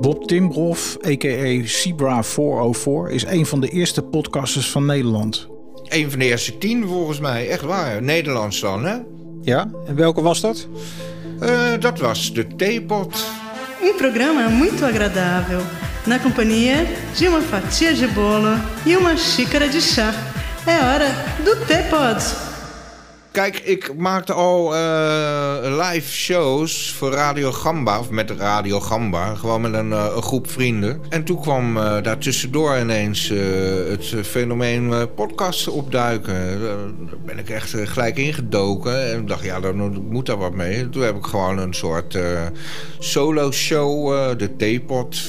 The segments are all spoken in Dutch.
Bob Timbroff, a.k.a. Zebra 404, is een van de eerste podcasters van Nederland. Een van de eerste tien volgens mij, echt waar. Nederlands dan, hè? Ja, en welke was dat? Uh, dat was de Theepot. Um programa muito agradável, na companhia de uma fatia de bolo e uma xícara de chá. É hora do Theepot. Kijk, ik maakte al uh, live shows voor Radio Gamba, of met Radio Gamba, gewoon met een, uh, een groep vrienden. En toen kwam uh, daar tussendoor ineens het fenomeen podcasten opduiken. daar ben ik echt gelijk ingedoken en dacht, ja, dan moet daar wat mee. Toen heb ik gewoon een soort solo show, de Theepot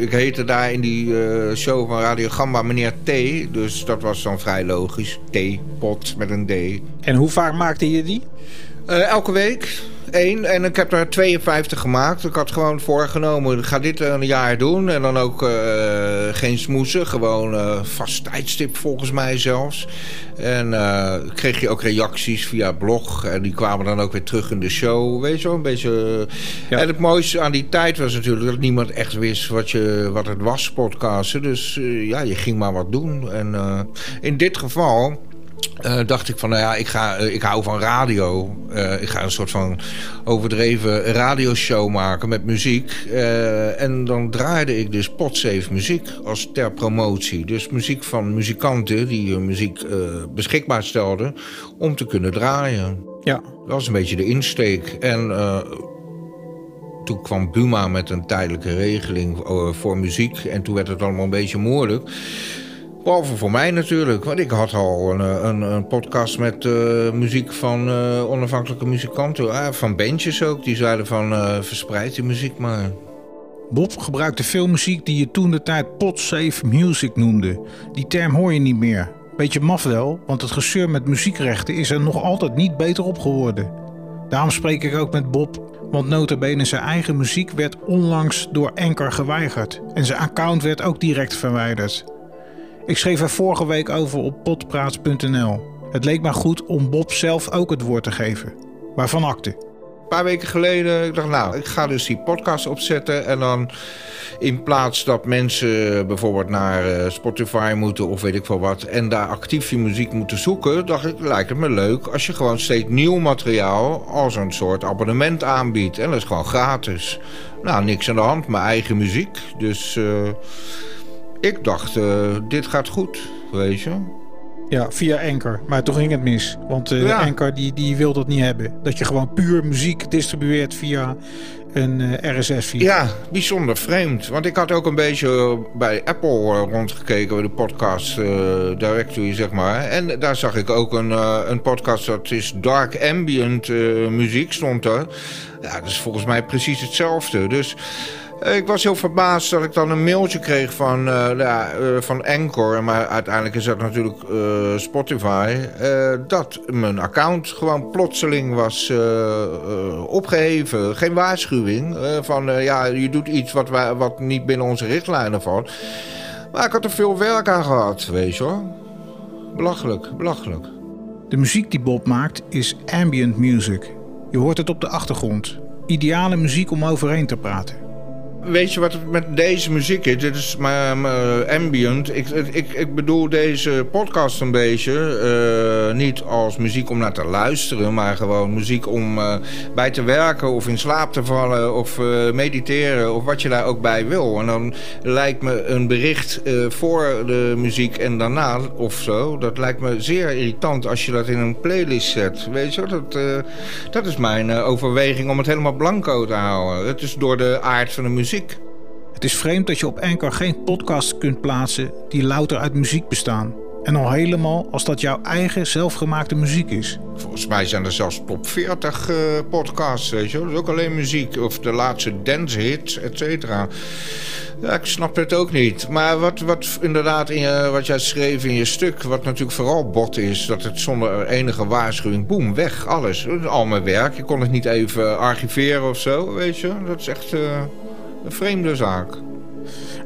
ik heette daar in die show van Radio Gamba meneer T. Dus dat was dan vrij logisch. T-pot met een D. En hoe vaak maakte je die? Uh, elke week één. En ik heb er 52 gemaakt. Ik had gewoon voorgenomen, ik ga dit een jaar doen. En dan ook uh, geen smoesen. Gewoon uh, vast tijdstip volgens mij zelfs. En kreeg je ook reacties via blog. En die kwamen dan ook weer terug in de show. Weet je wel, een beetje... Ja. En het mooiste aan die tijd was natuurlijk dat niemand echt wist wat, je, wat het was, podcasten. Dus ja, je ging maar wat doen. En in dit geval uh, dacht ik van, nou ja, ik, ga, uh, ik hou van radio. Uh, ik ga een soort van overdreven radioshow maken met muziek. en dan draaide ik dus potsafe muziek als ter promotie. Dus muziek van muzikanten die hun muziek beschikbaar stelden om te kunnen draaien. Ja. Dat was een beetje de insteek. En toen kwam Buma met een tijdelijke regeling voor muziek. En toen werd het allemaal een beetje moeilijk. Behalve voor mij natuurlijk, want ik had al een, eh, een, een podcast met uh, muziek van uh, onafhankelijke muzikanten. Uh, van bandjes ook, die zeiden van verspreid die muziek maar. Bob gebruikte veel muziek die je toen de tijd pot-safe music noemde. Die term hoor je niet meer. Beetje maf wel, want het gezeur met muziekrechten is er nog altijd niet beter op geworden. Daarom spreek ik ook met Bob, want notabene zijn eigen muziek werd onlangs door Anchor geweigerd. En zijn account werd ook direct verwijderd. Ik schreef er vorige week over op potpraat.nl. Het leek mij goed om Bob zelf ook het woord te geven. Waarvan akte? Een paar weken geleden, ik dacht nou, ik ga dus die podcast opzetten. En dan in plaats dat mensen bijvoorbeeld naar eh, Spotify moeten of weet ik veel wat. En daar actief je muziek moeten zoeken. Dacht ik, lijkt het me leuk als je gewoon steeds nieuw materiaal als een soort abonnement aanbiedt. En dat is gewoon gratis. Nou, niks aan de hand, mijn eigen muziek. Dus... Uh, ik dacht, uh, dit gaat goed, weet je. Ja, via Anchor. Maar toen ging het mis. Want uh, ja. Anchor die, die wil dat niet hebben. Dat je gewoon puur muziek distribueert via een uh, eh, RSS-feed. Ja, bijzonder vreemd. Want ik had ook een beetje bij Apple rondgekeken... bij de podcast directory, zeg maar. En daar zag ik ook een, een podcast... dat is dark ambient muziek, stond er. Ja, dat is volgens mij precies hetzelfde. Dus... Eh, ik was heel verbaasd dat ik dan een mailtje kreeg van, uh, van Anchor. Maar uiteindelijk is dat natuurlijk Spotify. dat mijn account gewoon plotseling was opgeheven. Geen waarschuwing. van ja, je doet iets wat, wat niet binnen onze richtlijnen valt. Maar ik had er veel werk aan gehad, weet je hoor. Belachelijk, belachelijk. De muziek die Bob maakt is ambient music. Je hoort het op de achtergrond. Ideale muziek om overheen te praten. Weet je wat met deze muziek is? Dit is maar, ambient. Ik, ik, ik bedoel deze podcast een beetje. Uh, niet als muziek om naar te luisteren, maar gewoon muziek om uh, bij te werken of in slaap te vallen of mediteren of wat je daar ook bij wil. En dan lijkt me een bericht voor de muziek en daarna of zo. Dat lijkt me zeer irritant als je dat in een playlist zet. Weet je, dat, dat is mijn overweging om het helemaal blanco te houden. Het is door de aard van de muziek het is vreemd dat je op Anchor geen podcasts kunt plaatsen die louter uit muziek bestaan. En al helemaal als dat jouw eigen zelfgemaakte muziek is. Volgens mij zijn er zelfs top 40 uh, podcasts, weet je Dat is ook alleen muziek. Of de laatste dance hits, et cetera. Ja, ik snap het ook niet. Maar wat, wat inderdaad in je, wat jij schreef in je stuk... wat natuurlijk vooral bot is... dat het zonder enige waarschuwing... boem, weg, alles. Al mijn werk. Je kon het niet even archiveren of zo, weet je. Dat is echt... Uh... Een vreemde zaak.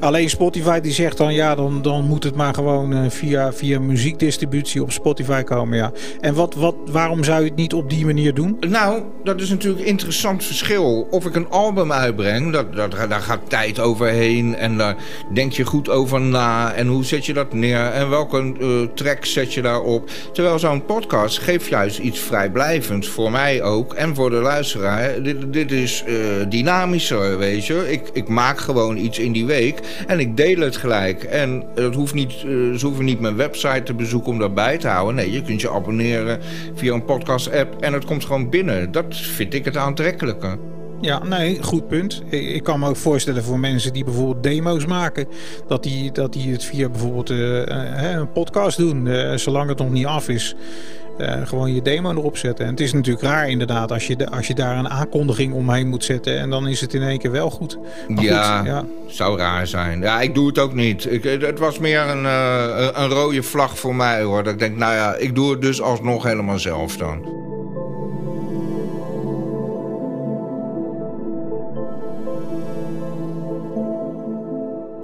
Alleen Spotify die zegt dan ja, dan, dan moet het maar gewoon uh, via, via muziekdistributie op Spotify komen. Ja. En wat, wat, waarom zou je het niet op die manier doen? Nou, dat is natuurlijk een interessant verschil. Of ik een album uitbreng, dat, dat, daar gaat tijd overheen en daar denk je goed over na. En hoe zet je dat neer en welke uh, track zet je daarop. Terwijl zo'n podcast geeft juist iets vrijblijvends voor mij ook en voor de luisteraar. Dit, dit is uh, dynamischer, weet je. Ik, ik maak gewoon iets in die week en ik deel het gelijk. En dat hoeft niet, uh, ze hoeven niet mijn website te bezoeken om dat bij te houden. Nee, je kunt je abonneren via een podcast-app en het komt gewoon binnen. Dat vind ik het aantrekkelijke. Ja, nee, goed punt. Ik kan me ook voorstellen voor mensen die bijvoorbeeld demo's maken, dat die, dat die het via bijvoorbeeld uh, een podcast doen, zolang het nog niet af is. Uh, gewoon je demo erop zetten. En het is natuurlijk raar inderdaad als je, de, als je daar een aankondiging omheen moet zetten en dan is het in één keer wel goed. Ja, goed, ja, zou raar zijn. Ja, ik doe het ook niet. Ik, het was meer een, uh, een rode vlag voor mij hoor. Dat ik denk, nou ja, ik doe het dus alsnog helemaal zelf dan.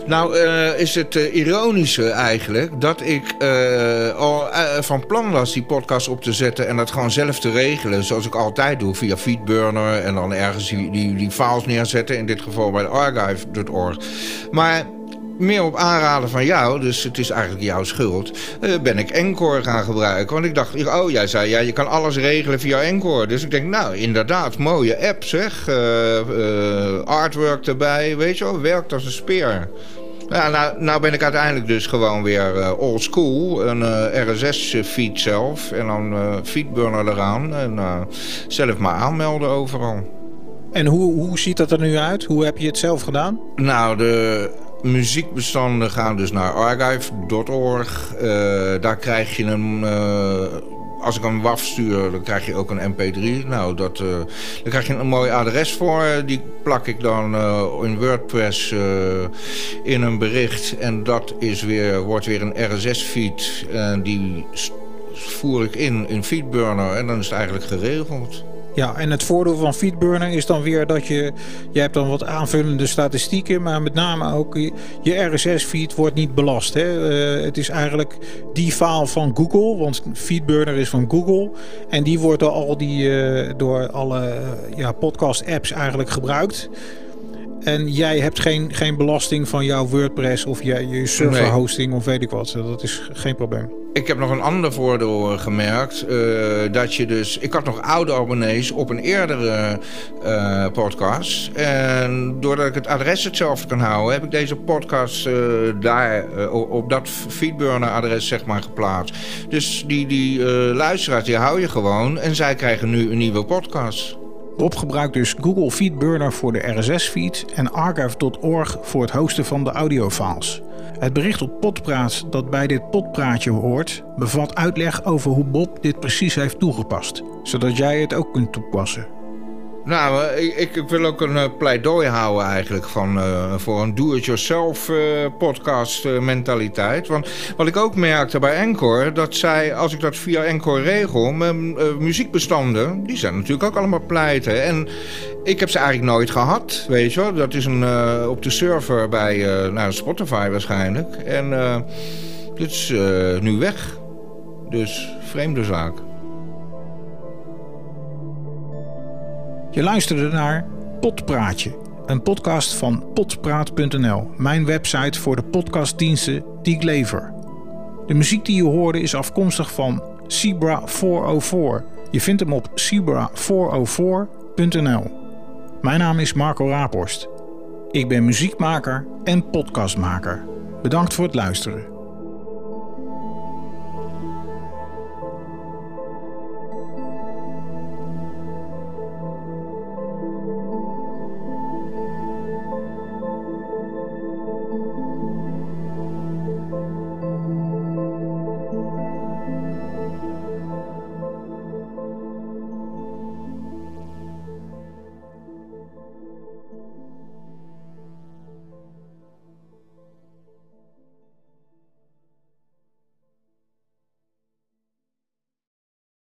Nou, uh, is het uh, ironische eigenlijk dat ik uh, al van plan was die podcast op te zetten en dat gewoon zelf te regelen, zoals ik altijd doe, via Feedburner en dan ergens die, die, die files neerzetten, in dit geval bij archive.org. Maar meer op aanraden van jou, dus het is eigenlijk jouw schuld, uh, ben ik Encore gaan gebruiken. Want ik dacht, oh, jij zei, ja, je kan alles regelen via Encore. Dus ik denk, nou, inderdaad, mooie app zeg. Uh, uh, artwork erbij, weet je wel, werkt als een speer. Ja, nou, nou ben ik uiteindelijk dus gewoon weer uh, old school. Een uh, RSS-feed zelf. En dan uh, feedburner eraan. En zelf maar aanmelden overal. En hoe, hoe ziet dat er nu uit? Hoe heb je het zelf gedaan? Nou, de muziekbestanden gaan dus naar archive.org. daar krijg je een als ik een WAF stuur, dan krijg je ook een MP3. Nou, dat, uh, daar krijg je een mooi adres voor. Die plak ik dan in WordPress in een bericht. En dat is weer, wordt weer een RSS-feed. En die voer ik in in Feedburner. En dan is het eigenlijk geregeld. Ja, en het voordeel van Feedburner is dan weer dat je... Je hebt dan wat aanvullende statistieken... maar met name ook je, RSS-feed wordt niet belast. Hè? Uh, het is eigenlijk die file van Google... want Feedburner is van Google... en die wordt door, al die, uh, door alle uh, ja, podcast-apps eigenlijk gebruikt... En jij hebt geen, geen belasting van jouw WordPress of je, je serverhosting nee. of weet ik wat. Dat is geen probleem. Ik heb nog een ander voordeel gemerkt. Uh, dat je dus. Ik had nog oude abonnees op een eerdere uh, podcast. En doordat ik het adres hetzelfde kan houden, heb ik deze podcast uh, daar op dat Feedburner-adres zeg maar geplaatst. Dus die, die luisteraars die hou je gewoon. En zij krijgen nu een nieuwe podcast. Bob gebruikt dus Google Feedburner voor de RSS-feed en archive.org voor het hosten van de audiofiles. Het bericht op Potpraat dat bij dit potpraatje hoort, bevat uitleg over hoe Bob dit precies heeft toegepast, zodat jij het ook kunt toepassen. Nou, ik, ik, wil ook een uh, pleidooi houden eigenlijk van, uh, voor een do-it-yourself uh, podcast mentaliteit. Want wat ik ook merkte bij Encore, dat zij, als ik dat via Encore regel, mijn muziekbestanden, die zijn natuurlijk ook allemaal pleiten. En ik heb ze eigenlijk nooit gehad, weet je wel. Dat is een, op de server bij nou, Spotify waarschijnlijk. En dit is nu weg. Dus vreemde zaak. Je luisterde naar Potpraatje, een podcast van potpraat.nl, mijn website voor de podcastdiensten die ik lever. De muziek die je hoorde is afkomstig van Zebra 404. Je vindt hem op zebra404.nl. Mijn naam is Marco Raaphorst. Ik ben muziekmaker en podcastmaker. Bedankt voor het luisteren.